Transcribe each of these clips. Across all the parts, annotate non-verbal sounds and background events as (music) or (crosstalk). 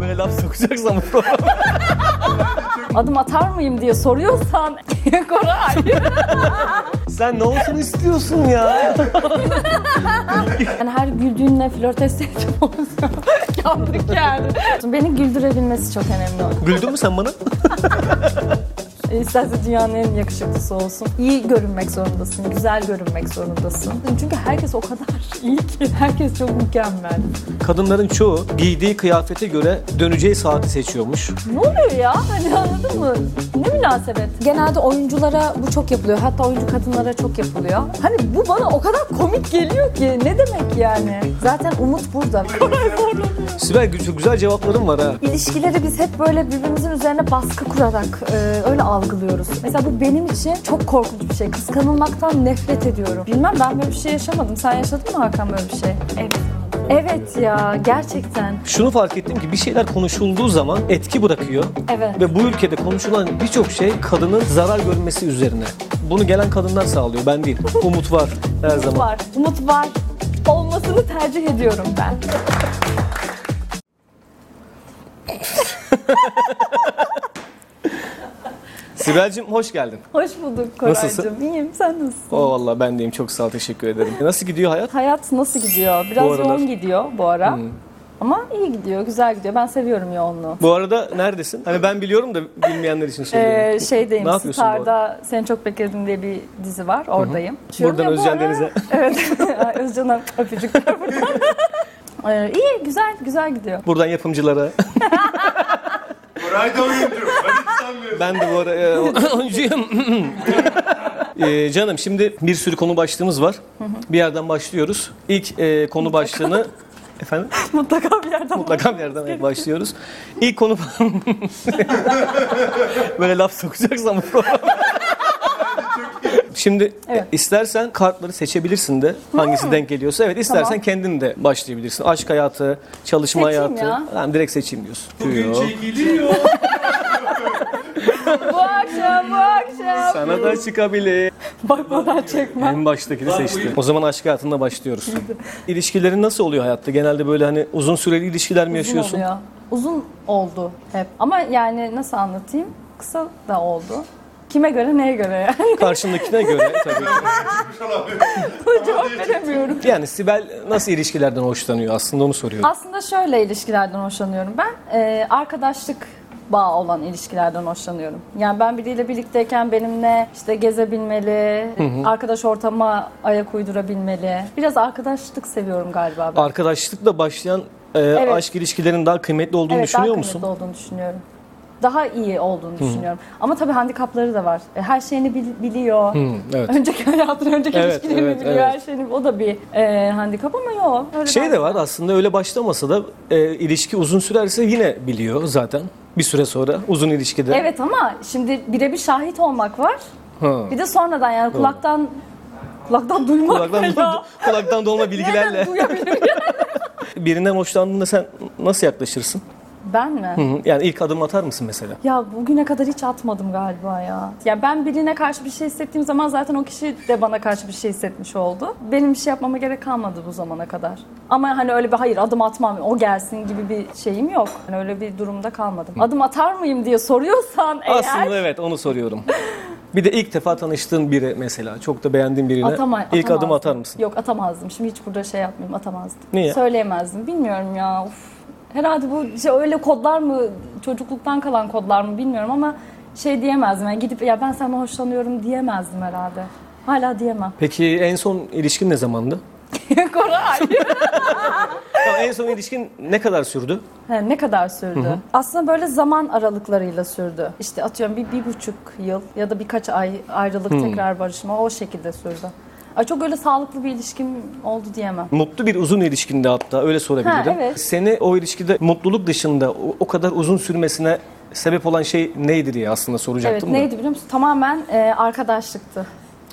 Böyle laf sokacaksam. (laughs) Adım atar mıyım diye soruyorsan (laughs) Koray. Sen ne olsun istiyorsun ya? (laughs) Yani her güldüğünle flört etseydim olsa yandık yani. Beni güldürebilmesi çok önemli. Güldün mü sen bana? E, İsterse dünyanın en yakışıklısı olsun. İyi görünmek zorundasın, güzel görünmek zorundasın. Çünkü herkes o kadar (laughs) iyi ki. Herkes çok mükemmel. Kadınların çoğu giydiği kıyafete göre döneceği saati seçiyormuş. Ne oluyor ya? Hani anladın mı? Ne münasebet. Genelde oyunculara bu çok yapılıyor. Hatta oyuncu kadınlara çok yapılıyor. Hani bu bana o kadar komik geliyor ki. Ne demek yani? Zaten Umut burada. (laughs) Sibel çok güzel cevapların var ha. İlişkileri biz hep böyle birbirimizin üzerine baskı kurarak e, öyle algılıyoruz. Mesela bu benim için çok korkunç bir şey. Kıskanılmaktan nefret ediyorum. Bilmem ben böyle bir şey yaşamadım. Sen yaşadın mı Hakan böyle bir şey? Evet. Evet ya gerçekten. Şunu fark ettim ki bir şeyler konuşulduğu zaman etki bırakıyor. Evet. Ve bu ülkede konuşulan birçok şey kadının zarar görmesi üzerine. Bunu gelen kadınlar sağlıyor, ben değil. (laughs) Umut var her Umut zaman. var. Umut var. Olmasını tercih ediyorum ben. (laughs) Sibel'cim hoş geldin. Hoş bulduk Koraycığım. Nasılsın? İyiyim. Sen nasılsın? O vallahi ben deyim çok sağ ol, teşekkür ederim. Nasıl gidiyor hayat? Hayat nasıl gidiyor? Biraz Bu aralar- yoğun gidiyor bu ara. Ama iyi gidiyor, güzel gidiyor. Ben seviyorum yoğunluğu. Bu arada neredesin? Hani ben biliyorum da bilmeyenler için söylüyorum. Ee, (laughs) şeydeyim, Ne yapıyorsun bu? Star'da Seni Çok Bekledim diye bir dizi var. Oradayım. Buradan Ya bu Özcan ara- Deniz'e. (laughs) Evet. (laughs) Özcan'a buradan. ee, iyi, güzel, güzel gidiyor. Buradan yapımcılara. Koray da oyuncu. Ben hiç sanmıyorum. Ben de bu ara e, (laughs) oyuncuyum. (laughs) E, canım şimdi bir sürü konu başlığımız var. Bir yerden başlıyoruz. İlk e, konu başlığını efendim (laughs) Mutlaka bir yerden mutlaka bir yerden başlıyoruz. İlk konu böyle laf sokacaksam bu program. Şimdi Evet. istersen kartları seçebilirsin de hangisi denk geliyorsa. Evet istersen Tamam. kendin de başlayabilirsin. Aşk hayatı, çalışma Seçeyim hayatı. ya. Tamam, direkt seçeyim diyorsun. Bugün Yok. çekiliyor. (laughs) Bu akşam, bu akşam. Sana da çıkabilir. Bakmadan çekmem. En baştakini seçtim. O zaman aşk hayatında başlıyoruz. İlişkilerin nasıl oluyor hayatta? Genelde böyle hani uzun süreli ilişkiler mi Uzun yaşıyorsun? oluyor. Uzun oldu hep. Ama yani nasıl anlatayım? Kısa da oldu. Kime göre, neye göre yani? Karşındakine göre tabii. Cevap veremiyorum. Yani Sibel nasıl ilişkilerden hoşlanıyor aslında onu soruyorum. Aslında şöyle ilişkilerden hoşlanıyorum ben. Ee, arkadaşlık bağ olan ilişkilerden hoşlanıyorum. Yani ben biriyle birlikteyken benimle işte gezebilmeli, arkadaş ortama ayak uydurabilmeli. Biraz arkadaşlık seviyorum galiba ben. Arkadaşlıkla başlayan e, aşk ilişkilerinin daha kıymetli olduğunu evet, düşünüyor daha musun? kıymetli olduğunu düşünüyorum. Daha iyi olduğunu düşünüyorum. Ama tabii handikapları da var. E, Her şeyini bil- biliyor. Hı, evet. (laughs) Önceki hayatını, önceki Evet, ilişkilerini evet, biliyor. evet. Her şeyini. O da bir e, handikap ama yok. Öyle Şey ben- de var aslında öyle başlamasa da e, ilişki uzun sürerse yine biliyor zaten. Bir süre sonra uzun ilişkide. Evet ama şimdi birebir şahit olmak var. Ha. Bir de sonradan yani kulaktan kulaktan duymak Kulaktan, ne ya? kulaktan dolma (laughs) bilgilerle. Duyabilirim ya? (laughs) Birinden hoşlandığında sen nasıl yaklaşırsın? Ben mi? Hı hı. Yani ilk adım atar mısın mesela? Ya bugüne kadar hiç atmadım galiba ya. Ya ben birine karşı bir şey hissettiğim zaman zaten o kişi de bana karşı bir şey hissetmiş oldu. Benim bir şey yapmama gerek kalmadı bu zamana kadar. Ama hani öyle bir hayır adım atmam, o gelsin gibi bir şeyim yok. Hani öyle bir durumda kalmadım. Adım atar mıyım diye soruyorsan eğer Aslında evet onu soruyorum. Bir de ilk defa tanıştığın biri mesela çok da beğendiğin birine Atama- ilk adım atar mısın? Yok atamazdım. Şimdi hiç burada şey yapmayayım atamazdım. Niye? Söyleyemezdim. Bilmiyorum ya. Uf. Herhalde bu şey öyle kodlar mı çocukluktan kalan kodlar mı bilmiyorum ama şey diyemezdim. Yani gidip ya ben senden hoşlanıyorum diyemezdim herhalde. Hala diyemem. Peki en son ilişkin ne zamandı? (laughs) Koray. Ya (laughs) en son ilişkin ne kadar sürdü? He, ne kadar sürdü? Aslında böyle zaman aralıklarıyla sürdü. İşte atıyorum bir, bir buçuk yıl ya da birkaç ay ayrılık tekrar barışma o şekilde sürdü. Ay çok öyle sağlıklı bir ilişkim oldu diyemem. Mutlu bir uzun ilişkinde hatta öyle sorabilirim. Ha, evet. Seni o ilişkide mutluluk dışında o, o kadar uzun sürmesine sebep olan şey neydi diye aslında Evet soracaktım da. neydi biliyor musun? Tamamen e, arkadaşlıktı.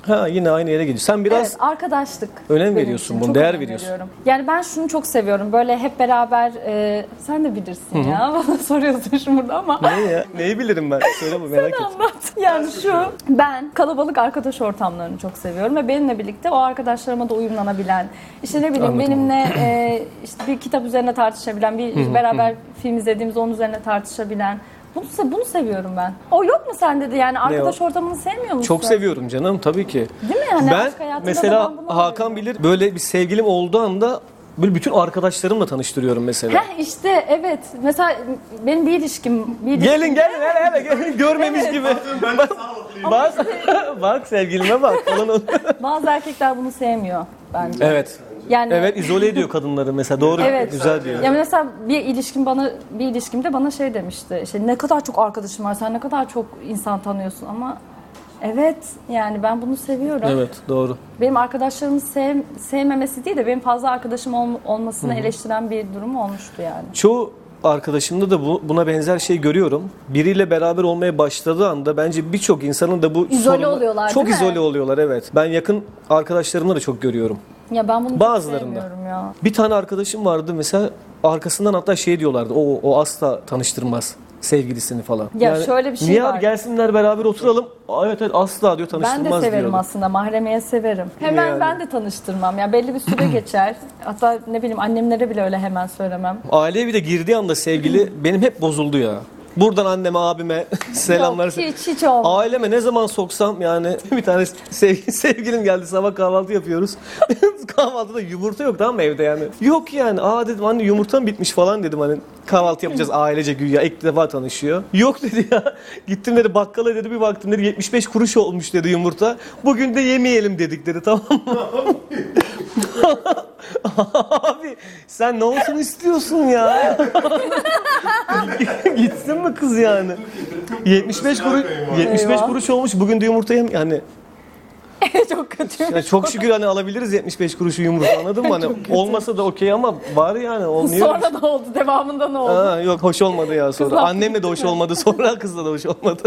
Ha yine aynı yere gidiyor. Sen biraz Evet, arkadaşlık. önem benim veriyorsun için buna, çok değer önem veriyorsun. veriyorum. Yani ben şunu çok seviyorum. Böyle hep beraber e, sen de bilirsin ya. (laughs) Bana soruyorsun şimdi burada ama. ne ya? Neyi bilirim ben? Söyle bu merak et. Anlat. Yani şu, ben kalabalık arkadaş ortamlarını çok seviyorum ve benimle birlikte o arkadaşlarıma da uyumlanabilen, işte ne bileyim Anladım. benimle (clears throat) e, işte bir kitap üzerine tartışabilen, bir beraber film izlediğimizde onun üzerine tartışabilen. Bunu, se- bunu seviyorum ben. O yok mu sende de yani arkadaş ortamını sevmiyor musun? Çok seviyorum canım tabii ki. Değil mi yani? ben Aşk hayatında mesela da ben bunu Hakan bilir böyle bir sevgilim olduğu anda böyle bütün arkadaşlarımla tanıştırıyorum mesela. Heh işte evet. Mesela benim bir ilişkim, bir ilişkim. Gelin gelin hele hele gelin görmemiş Evet. gibi. Ben de sağlıklıyım. Bak (laughs) bak sevgilime bak (laughs) falan. Bazı erkekler bunu sevmiyor bence. evet. Yani Evet izole ediyor kadınları mesela doğru Evet. güzel diyor. Ya mesela bir ilişkim bana bir ilişkimde bana şey demişti. İşte ne kadar çok arkadaşım var, sen ne kadar çok insan tanıyorsun ama evet yani ben bunu seviyorum. Evet doğru. Benim arkadaşlarımı sev, sevmemesi değil de benim fazla arkadaşım ol- olmasını eleştiren bir durum olmuştu yani. Çoğu arkadaşımda da bu, buna benzer şey görüyorum. Biriyle beraber olmaya başladığı anda bence birçok insanın da bu İzole oluyorlar, Çok değil mi? izole oluyorlar evet. Ben yakın arkadaşlarımda da çok görüyorum. Ya ben bunu çok Bazılarında. sevmiyorum ya. Bir tane arkadaşım vardı mesela arkasından hatta şey diyorlardı. O o asla tanıştırmaz sevgilisini falan. Ya şöyle bir şey niye var. abi gelsinler beraber oturalım. Aa, Evet evet asla diyor Ben tanıştırmaz de severim diyordu. aslında. Mahremiyet severim. Hemen Yani. ben de tanıştırmam. Ya belli bir süre (clears throat) geçer. Hatta ne bileyim annemlere bile öyle hemen söylemem. Aileye bir de girdiği anda sevgili (clears throat) benim hep bozuldu ya. Buradan anneme abime (laughs) selamlar. Yok, hiç hiç olmaz. Aileme ne zaman soksam yani (laughs) bir tane sevgi, sevgilim geldi sabah kahvaltı yapıyoruz. (laughs) Kahvaltıda yumurta yok tamam mı evde yani. Yok yani aa dedim anne yumurtam bitmiş falan dedim hani kahvaltı yapacağız ailece güya ilk defa tanışıyor. Yok dedi ya (laughs) gittim dedi bakkala dedi bir baktım dedi 75 kuruş olmuş dedi yumurta. Bugün de yemeyelim dedik dedi tamam mı? (laughs) Abi sen ne olsun istiyorsun ya? (laughs) Gitsin mi kız yani? 75 kuruş 75 Eyvah. kuruş olmuş. Bugün de yumurta yem yani (laughs) Çok kötü. yani çok şükür hani alabiliriz 75 kuruşu yumurta anladın mı? (laughs) Hani olmasa da okey ama var yani olmuyor. Sonra ne oldu? Devamında ne oldu? Ha, yok hoş olmadı ya sonra. Kızlar Annemle de hoş olmadı (laughs) sonra kızla da hoş olmadı.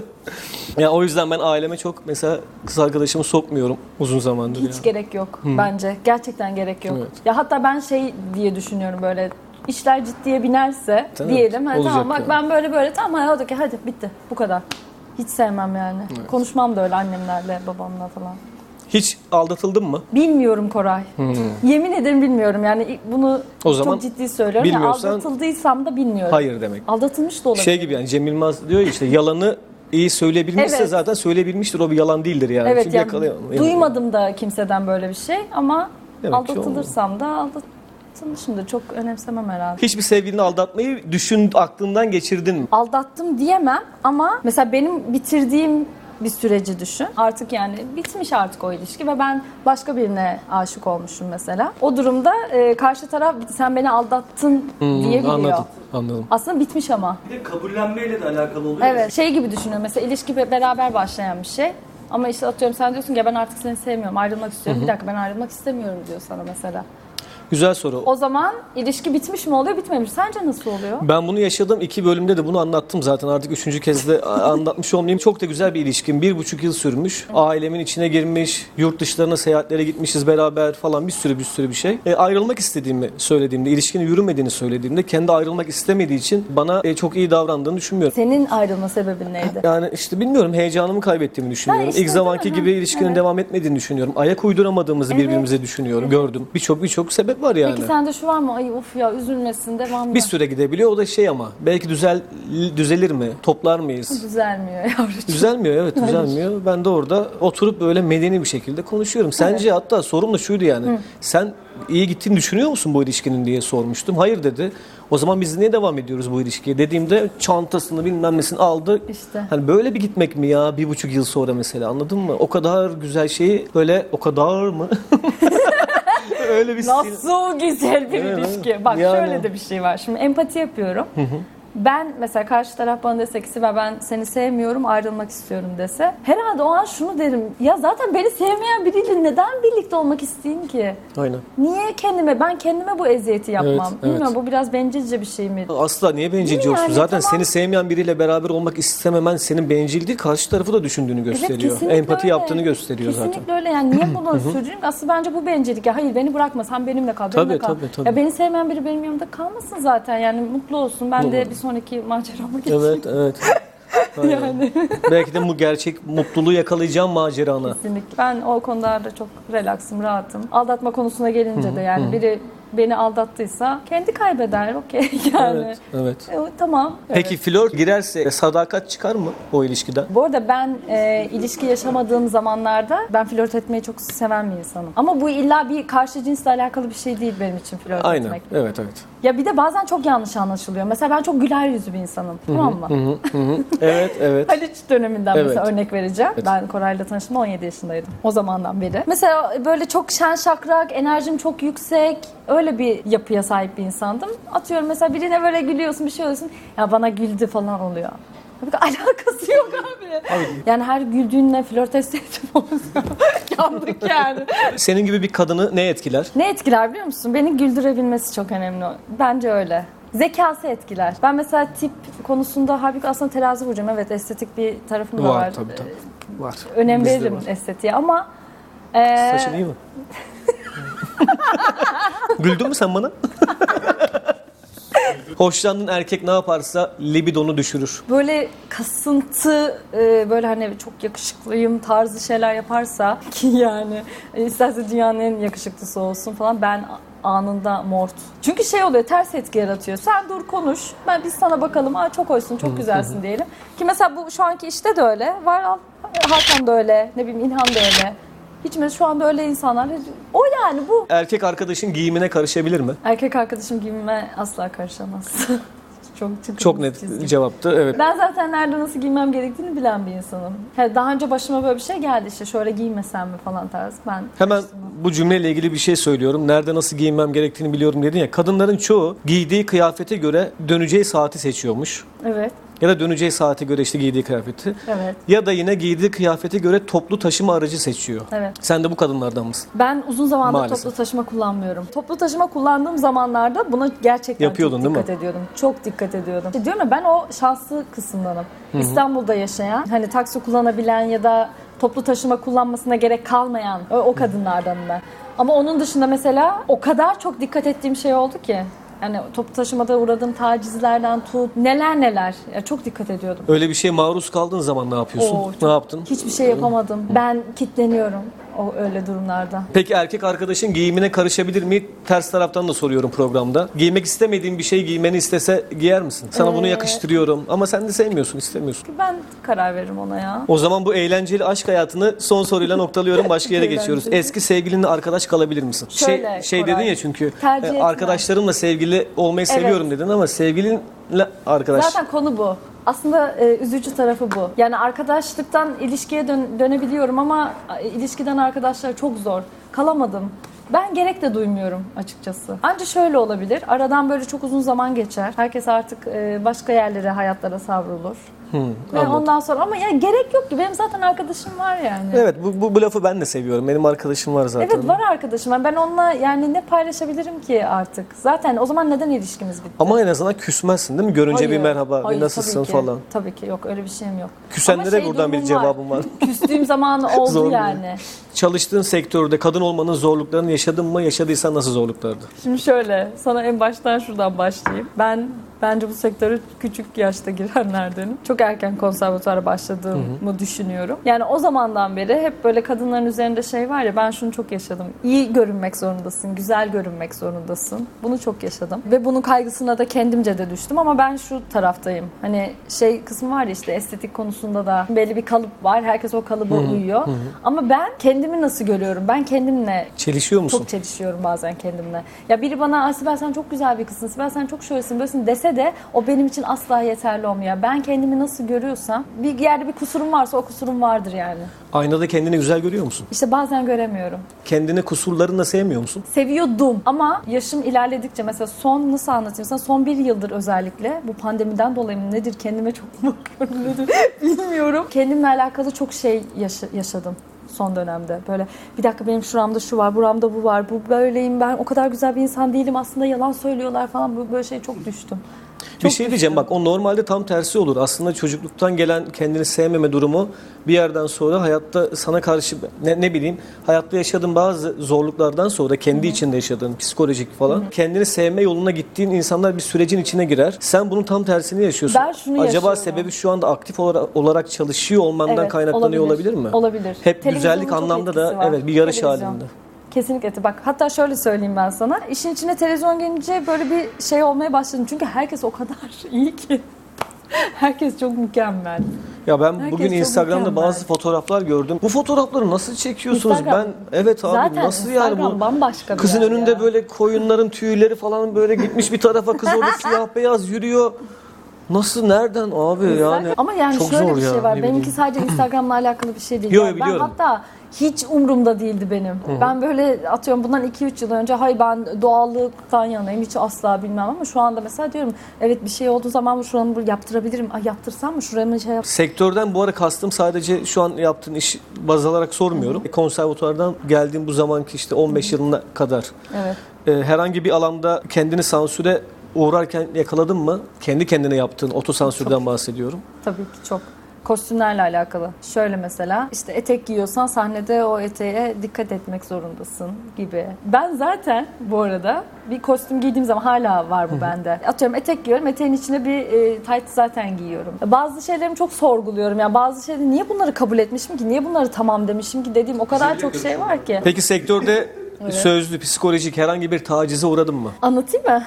ya o yüzden ben aileme çok mesela kız arkadaşımı sokmuyorum uzun zamandır Hiç ya. gerek yok bence. Gerçekten gerek yok. Evet. Ya hatta ben şey diye düşünüyorum böyle işler ciddiye binerse Tabii, diyelim. Hani olacak tamam bak yani. ben böyle böyle tamam hadi okey hadi bitti bu kadar. Hiç sevmem yani. Konuşmam da öyle annemlerle babamla falan. Hiç aldatıldın mı? Bilmiyorum Koray. Yemin ederim bilmiyorum yani bunu Hmm. O zaman çok ciddi söylüyorum. Bilmiyorsan- aldatıldıysam da bilmiyorum. Hayır demek. Aldatılmış da olabilir. Şey gibi yani Cem Yılmaz diyor işte yalanı iyi söyleyebilmişse Evet. zaten söyleyebilmiştir o bir yalan değildir yani. evet Çünkü yani yakalayamam. duymadım da kimseden böyle bir şey ama Demek aldatılırsam da aldatılmışımdır. Çok önemsemem herhalde. Hiçbir sevgilini aldatmayı düşün aklından geçirdin mi? aldattım diyemem ama mesela benim bitirdiğim bir süreci düşün. Artık yani bitmiş artık o ilişki ve ben başka birine aşık olmuşum mesela. O durumda e, karşı taraf sen beni aldattın diyebiliyor. Hmm, Anladım. Anladım. Aslında bitmiş ama. Bir de kabullenmeyle de alakalı oluyor. Evet. Şey gibi düşünüyorum mesela ilişki be- beraber başlayan bir şey. Ama işte atıyorum sen diyorsun ki "Ya ben artık seni sevmiyorum ayrılmak istiyorum. Bir dakika ben ayrılmak istemiyorum diyor sana mesela. Güzel soru. O zaman ilişki bitmiş mi oluyor bitmemiş. Sence nasıl oluyor? Ben bunu yaşadım. iki bölümde de bunu anlattım zaten. Artık üçüncü kez de (laughs) anlatmış olmayayım. Çok da güzel bir ilişkim. Bir buçuk yıl sürmüş. Ailemin içine girmiş. Yurt dışlarına seyahatlere gitmişiz beraber falan. Bir sürü bir sürü bir şey. E, ayrılmak istediğimi söylediğimde, ilişkinin yürümediğini söylediğimde kendi ayrılmak istemediği için bana e, çok iyi davrandığını düşünmüyorum. Senin ayrılma sebebin neydi? Yani işte bilmiyorum heyecanımı kaybettiğimi düşünüyorum. işte İlk zamanki gibi ilişkinin Evet. devam etmediğini düşünüyorum. Ayak uyduramadığımızı birbirimize düşünüyorum. Gördüm. Birçok birçok sebep var yani. Peki sende şu var mı? Ay of ya üzülmesin devamlı. Bir süre gidebiliyor. O da şey ama belki düzel düzelir mi? Toplar mıyız? (laughs) Düzelmiyor yavrucuğum. Düzelmiyor evet düzelmiyor. Ben de orada oturup böyle medeni bir şekilde konuşuyorum. Sence hatta sorum da şuydu yani. Sen iyi gittiğini düşünüyor musun bu ilişkinin diye sormuştum. Hayır dedi. O zaman biz niye devam ediyoruz bu ilişkiye dediğimde çantasını bilmem nesini aldı. İşte. Hani böyle bir gitmek mi ya bir buçuk yıl sonra mesela anladın mı? O kadar güzel şeyi böyle o kadar mı? (laughs) (laughs) Öyle bir stil- Nasıl güzel bir Evet, ilişki. Bak Yani. şöyle de bir şey var. Şimdi empati yapıyorum. Ben mesela karşı taraf bana dese ki Sibel ben seni sevmiyorum ayrılmak istiyorum dese herhalde o an şunu derim ya zaten beni sevmeyen biriyle neden birlikte olmak isteyeyim ki? Aynen. Niye kendime ben kendime bu eziyeti yapmam? Evet, evet. Bilmiyorum bu biraz bencilce bir şey mi? Asla niye bencilce Yani olsun? Zaten tamam. seni sevmeyen biriyle beraber olmak istememen senin bencil değil, karşı tarafı da düşündüğünü gösteriyor. kesinlikle Empati öyle. yaptığını gösteriyor Kesinlikle zaten. öyle yani niye (clears throat) bunu sürdüreyim? Aslında bence bu bencillik. Ya hayır beni bırakma sen benimle kal. benimle Tabii, kal. tabii, tabii. Ya beni sevmeyen biri benim yanımda kalmasın zaten yani mutlu olsun. Ben de bir sonraki macerama geçeyim. Evet, evet. (laughs) Aynen. Belki de bu gerçek mutluluğu yakalayacağım macerana. Kesinlikle. Ben o konularda çok relaksım, rahatım. Aldatma konusuna gelince de yani biri beni aldattıysa kendi kaybeder okey (laughs) yani. Evet, evet. E, tamam. Peki Evet. flört girerse sadakat çıkar mı o ilişkiden? Bu arada ben e, ilişki yaşamadığım zamanlarda ben flört etmeyi çok seven bir insanım. Ama bu illa bir karşı cinsle alakalı bir şey değil benim için flört Aynen. etmek. Evet, evet. Ya bir de bazen çok yanlış anlaşılıyor. Mesela ben çok güler yüzlü bir insanım. Tamam mı? Evet, evet. (laughs) Haliç döneminden Evet. mesela örnek vereceğim. Ben Koray'la tanıştım 17 yaşındaydım. O zamandan beri. Mesela böyle çok şen şakrak, enerjim çok yüksek. Öyle bir yapıya sahip bir insandım. Atıyorum mesela birine böyle gülüyorsun bir şey oluyorsun. Ya bana güldü falan oluyor. Tabii ki (laughs) alakası yok abi. Yani her güldüğünle flört etseydim olsa (laughs) yandık yani. Senin gibi bir kadını ne etkiler? Ne etkiler biliyor musun? Beni güldürebilmesi çok önemli. Bence öyle. Zekası etkiler. Ben mesela tip konusunda halbuki aslında terazi burcuyum. Evet estetik bir tarafım da var. Var tabii tabii. Var. Önem Bizde veririm var. estetiğe ama e, Saçın iyi mi? (laughs) Güldün mü sen bana? (laughs) Hoşlandığın erkek ne yaparsa libidonu düşürür. böyle kasıntı e, böyle hani çok yakışıklıyım tarzı şeyler yaparsa ki yani e, isterse dünyanın en yakışıklısı olsun falan ben anında mort. Çünkü şey oluyor ters etki yaratıyor. Sen dur konuş. Ben biz sana bakalım. Aa çok hoşsun, çok güzelsin diyelim. Ki mesela bu şu anki işte de öyle. Var Hakan da öyle. Ne bileyim İlhan da öyle. Hiç mi şu anda öyle insanlar. O yani bu. Erkek arkadaşın giyimine karışabilir mi? Erkek arkadaşım giyinme asla karışamaz. (laughs) çok çok, Çok net çizgi. cevaptı. Evet. Ben zaten nerede nasıl giymem gerektiğini bilen bir insanım. He, daha önce başıma böyle bir şey geldi işte şöyle giymesem mi falan tarzı. Ben Hemen bu cümleyle ilgili bir şey söylüyorum. Nerede nasıl giyinmem gerektiğini biliyorum dedin ya. Kadınların çoğu giydiği kıyafete göre döneceği saati seçiyormuş. evet, Ya da döneceği saate göre işte giydiği kıyafeti. evet, Ya da yine giydiği kıyafete göre toplu taşıma aracı seçiyor. evet. Sen de bu kadınlardan mısın? Ben uzun zamandır Maalesef. toplu taşıma kullanmıyorum. Toplu taşıma kullandığım zamanlarda buna gerçekten Yapıyordun, çok değil mi? dikkat ediyordum. Çok dikkat ediyordum. İşte diyorum ya ben o şanslı kısımdanım. İstanbul'da yaşayan, hani taksi kullanabilen ya da toplu taşıma kullanmasına gerek kalmayan o, o kadınlardanım ben. Ama onun dışında mesela o kadar çok dikkat ettiğim şey oldu ki. Yani toplu taşımada uğradığım tacizlerden tut neler neler. Ya çok dikkat ediyordum. Öyle bir şeye maruz kaldığın zaman ne yapıyorsun? Oo, çok- ne yaptın? Hiçbir şey yapamadım. Ben kitleniyorum o öyle durumlarda. Peki erkek arkadaşın giyimine karışabilir mi? Ters taraftan da soruyorum programda. Giymek istemediğin bir şey giymeni istese giyer misin? Sana bunu Ee, yakıştırıyorum ama sen de sevmiyorsun, istemiyorsun. Ben karar veririm ona ya. O zaman bu eğlenceli aşk hayatını son soruyla noktalıyorum. Başka yere (laughs) geçiyoruz. Eğlenceli. Eski sevgilinle arkadaş kalabilir misin? Şöyle, şey şey Koray. dedin ya çünkü Tercih e, etmem. arkadaşlarımla sevgili olmayı Evet. seviyorum dedin ama sevgilinle arkadaş. Zaten konu bu. Aslında e, üzücü tarafı bu. Yani arkadaşlıktan ilişkiye dön- dönebiliyorum ama ilişkiden arkadaşlar çok zor. Kalamadım. Ben gerek de duymuyorum açıkçası. Anca şöyle olabilir. Aradan böyle çok uzun zaman geçer. Herkes artık e, başka yerlere, hayatlara savrulur. Ve anladım. ondan sonra ama ya gerek yok ki. Benim zaten arkadaşım var yani. Evet bu, bu, bu lafı ben de seviyorum. Benim arkadaşım var zaten. Evet var arkadaşım. Ben onunla yani ne paylaşabilirim ki artık? Zaten o zaman neden ilişkimiz bitti? Ama en azından küsmezsin değil mi? Görünce bir Hayır. merhaba, Hayır, bir nasılsın tabii ki. falan. Tabii ki yok öyle bir şeyim yok. Küsenlere şey buradan bir durumum cevabım var. Küstüğüm zaman (laughs) oldu Zor yani. Çalıştığın sektörde kadın olmanın zorluklarını yaşadın mı? Yaşadıysan nasıl zorluklardı? Şimdi şöyle sana en baştan şuradan başlayayım. Ben bence bu sektöre küçük yaşta girenlerdenim. Çok erken konservatuara başladığımı düşünüyorum. Yani o zamandan beri hep böyle kadınların üzerinde şey var ya ben şunu çok yaşadım. İyi görünmek zorundasın, güzel görünmek zorundasın. Bunu çok yaşadım. Ve bunun kaygısına da kendimce de düştüm ama ben şu taraftayım. Hani şey kısmı var ya işte estetik konusunda da belli bir kalıp var. Herkes o kalıba uyuyor. Ama ben kendimi nasıl görüyorum? Ben kendimle Çelişiyor musun? çok çelişiyorum bazen kendimle. Ya biri bana "Ay Sibel sen çok güzel bir kızsın, Sibel sen çok şöylesin, böylesin dese de o benim için asla yeterli olmuyor. Ben kendimi nasıl görüyorsam bir yerde bir kusurum varsa o kusurum vardır yani. Aynada kendini güzel görüyor musun? İşte bazen göremiyorum. Kendini kusurlarınla sevmiyor musun? Seviyordum ama yaşım ilerledikçe mesela son nasıl anlatayım sana son bir yıldır özellikle bu pandemiden dolayı mı nedir kendime çok (laughs) bakıyorum nedir bilmiyorum. Kendimle alakalı çok şey yaşa- yaşadım son dönemde. Böyle bir dakika benim şuramda şu var, buramda bu var, bu böyleyim ben o kadar güzel bir insan değilim aslında yalan söylüyorlar falan Bu- böyle şey çok düştüm. Bir şey diyeceğim düştüm. bak o normalde tam tersi olur. Aslında çocukluktan gelen kendini sevmeme durumu bir yerden sonra hayatta sana karşı ne, ne bileyim hayatta yaşadığın bazı zorluklardan sonra kendi içinde yaşadığın psikolojik falan kendini sevme yoluna gittiğin insanlar bir sürecin içine girer. Sen bunun tam tersini yaşıyorsun. Ben şunu Acaba yaşıyorum. sebebi şu anda aktif olarak, olarak çalışıyor olmandan Evet, kaynaklanıyor olabilir, mi? Olabilir. Hep güzellik anlamda da var. evet bir yarış Televizyon. halinde. Kesinlikle. Bak hatta şöyle söyleyeyim ben sana. İşin içine televizyon gelince böyle bir şey olmaya başladım. Çünkü herkes o kadar (laughs) iyi ki. Herkes çok mükemmel. Ya ben Herkes bugün Instagram'da mükemmel. bazı fotoğraflar gördüm. Bu fotoğrafları nasıl çekiyorsunuz? Instagram. Ben evet abi Zaten nasıl yani Instagram bu? bambaşka bir Kızın yer önünde ya. böyle koyunların tüyleri falan böyle gitmiş bir tarafa kız orada (laughs) siyah beyaz yürüyor. Nasıl nereden abi yani? Ama yani çok şöyle zor bir ya, şey var. ne Benimki bileyim. sadece Instagram'la alakalı bir şey değil. Yo, Yani ben biliyorum. hatta hiç umurumda değildi benim. Ben böyle atıyorum bundan 2-3 yıl önce hay ben doğallıktan yanayım hiç asla bilmem ama şu anda mesela diyorum evet bir şey olduğu zaman bu şuramı yaptırabilirim. Ay yaptırsam mı şuramı şey yap. Sektörden bu ara kastım sadece şu an yaptığın iş baz alarak sormuyorum. Konservatuvardan geldiğim bu zamanki işte 15 yılına kadar Evet. e, herhangi bir alanda kendini sansüre uğrarken yakaladın mı? Kendi kendine yaptığın otosansürden bahsediyorum. Tabii ki çok. Kostümlerle alakalı. Şöyle mesela işte etek giyiyorsan sahnede o eteğe dikkat etmek zorundasın gibi. Ben zaten bu arada bir kostüm giydiğim zaman hala var bu bende. Atıyorum etek giyiyorum. Eteğin içine bir e, tight zaten giyiyorum. Bazı şeylerimi çok sorguluyorum. Yani bazı şeyleri niye bunları kabul etmişim ki? Niye bunları tamam demişim ki dediğim o kadar çok şey var ki. Peki sektörde sözlü, psikolojik herhangi bir tacize uğradın mı? Anlatayım mı?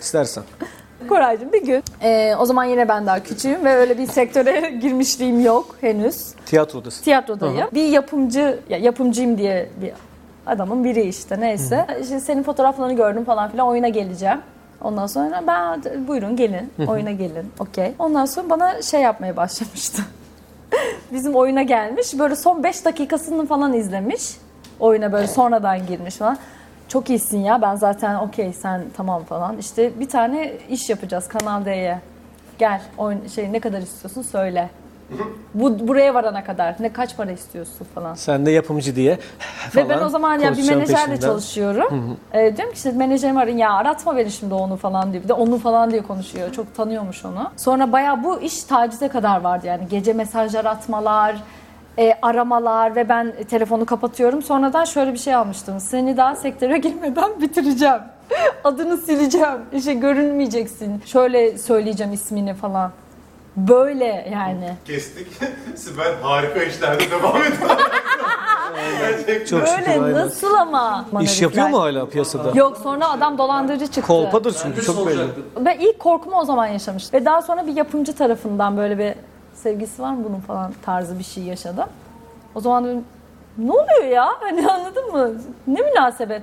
İstersen. (laughs) (laughs) Koraycığım bir gün. e, o zaman yine ben daha küçüğüm ve öyle bir sektöre (laughs) girmişliğim yok henüz. Tiyatrodasın. tiyatrodayım. Bir yapımcı, ya yapımcıyım diye bir adamın biri işte neyse. İşte senin fotoğraflarını gördüm falan filan oyuna geleceğim. Ondan sonra ben buyurun gelin oyuna gelin okey. Ondan sonra bana şey yapmaya başlamıştı. (laughs) Bizim oyuna gelmiş böyle son 5 dakikasını falan izlemiş. Oyuna böyle sonradan girmiş falan. Çok iyisin ya ben zaten okey sen tamam falan. İşte bir tane iş yapacağız Kanal D'ye. Gel oyun, şey ne kadar istiyorsun söyle. Bu buraya varana kadar ne kaç para istiyorsun falan. Sen de yapımcı diye Ve ben falan o zaman ya bir kostüm menajerle peşinden. çalışıyorum. Ee, diyorum ki işte menajerim arayın ya aratma beni şimdi onu falan diyor. Bir de onu falan diye konuşuyor. Çok tanıyormuş onu. Sonra bayağı bu iş tacize kadar vardı yani. Gece mesajlar atmalar, e, aramalar ve ben telefonu kapatıyorum. Sonradan şöyle bir şey almıştım. Seni daha sektöre (laughs) girmeden bitireceğim. Adını sileceğim. İşte görünmeyeceksin. Şöyle söyleyeceğim ismini falan. Böyle yani. Kestik. (laughs) Sibel harika işlerde devam ediyor. (laughs) Gerçekten. Çok şükür Böyle aynen. nasıl ama? İş yapıyor mu hala piyasada? Yok sonra adam dolandırıcı çıktı. Kolpadır çünkü çok belli. Ben ilk korkumu o zaman yaşamıştım. Ve daha sonra bir yapımcı tarafından böyle bir sevgisi var mı bunun falan tarzı bir şey yaşadım. O zaman dedim ne oluyor ya? Hani anladın mı? Ne münasebet?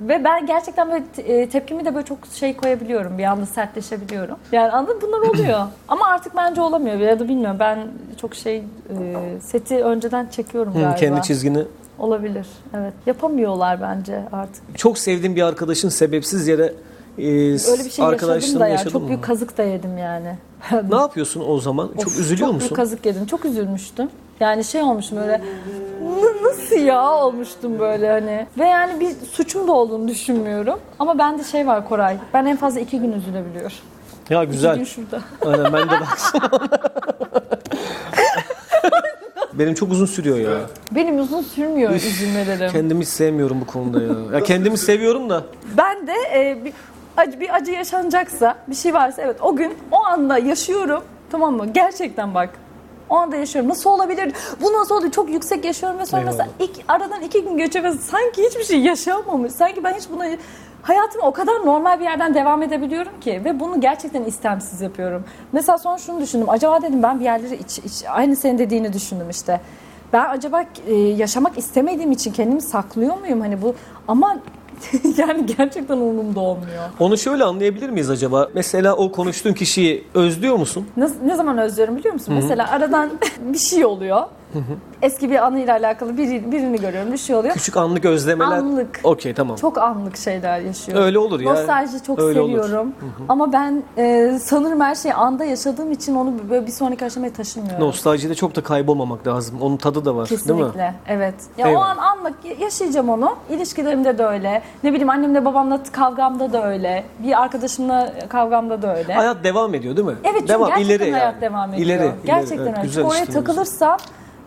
Ve ben gerçekten böyle te- e, tepkimi de böyle çok şey koyabiliyorum. Bir anda sertleşebiliyorum. Yani anladın? Bunlar oluyor. (clears throat) Ama artık bence olamıyor. Ya da bilmiyorum. Ben çok şey e, seti önceden çekiyorum Hı, galiba. kendi çizgini. Olabilir. Evet. Yapamıyorlar bence artık. Çok sevdiğim bir arkadaşın sebepsiz yere e, Öyle bir şey yaşadım da ya. yaşadın Çok mı? büyük kazık da yedim yani. (laughs) Ne yapıyorsun o zaman? çok Of, üzülüyor çok musun? büyük kazık yedim. Çok üzülmüştüm. Yani şey olmuşum böyle "N- nasıl ya olmuştum böyle hani. Ve yani bir suçum da olduğunu düşünmüyorum. Ama bende şey var Koray. Ben en fazla iki gün üzülebiliyorum. Ya İki güzel. gün şurada. (laughs) Aynen ben de baksana. (laughs) Benim çok uzun sürüyor ya. Benim uzun sürmüyor üzülmelerim. Kendimi hiç sevmiyorum bu konuda ya. Ya kendimi seviyorum da. Ben de e, bir, acı, bir acı yaşanacaksa, bir şey varsa evet o gün o anda yaşıyorum. Tamam mı? Gerçekten bak. O anda yaşıyorum. Nasıl olabilir? Bu nasıl oldu? Çok yüksek yaşıyorum ve sonra mesela ilk, aradan iki gün geçiyor ve sanki hiçbir şey yaşamamış. Sanki ben hiç buna hayatıma o kadar normal bir yerden devam edebiliyorum ki ve bunu gerçekten istemsiz yapıyorum. Mesela sonra şunu düşündüm. Acaba dedim ben bir yerleri iç, iç- aynı senin dediğini düşündüm işte. Ben acaba e, yaşamak istemediğim için kendimi saklıyor muyum hani bu ama (laughs) yani gerçekten umurumda olmuyor. Onu şöyle anlayabilir miyiz acaba? Mesela o konuştuğun kişiyi özlüyor musun? Ne, ne zaman özlüyorum biliyor musun? Mesela aradan (laughs) bir şey oluyor. Eski bir anıyla alakalı biri, birini görüyorum, bir şey oluyor. Küçük anlık özlemeler. Anlık. Okey tamam. Çok anlık şeyler yaşıyorum. Öyle olur ya. Nostalji çok Öyle olur. seviyorum. Ama ben e, sanırım her şeyi anda yaşadığım için onu böyle bir sonraki aşamaya taşımıyorum. Nostaljide çok da kaybolmamak lazım. Onun tadı da var değil mi? Kesinlikle. Evet. Ya o Eyvallah. an anlık yaşayacağım onu. İlişkilerimde de öyle. Ne bileyim annemle babamla kavgamda da öyle. Bir arkadaşımla kavgamda da öyle. Hayat devam ediyor değil mi? Evet çünkü devam, gerçekten ileri hayat yani. devam ediyor. İleri, ileri. gerçekten Evet, öyle. güzel oraya işte bu. takılırsan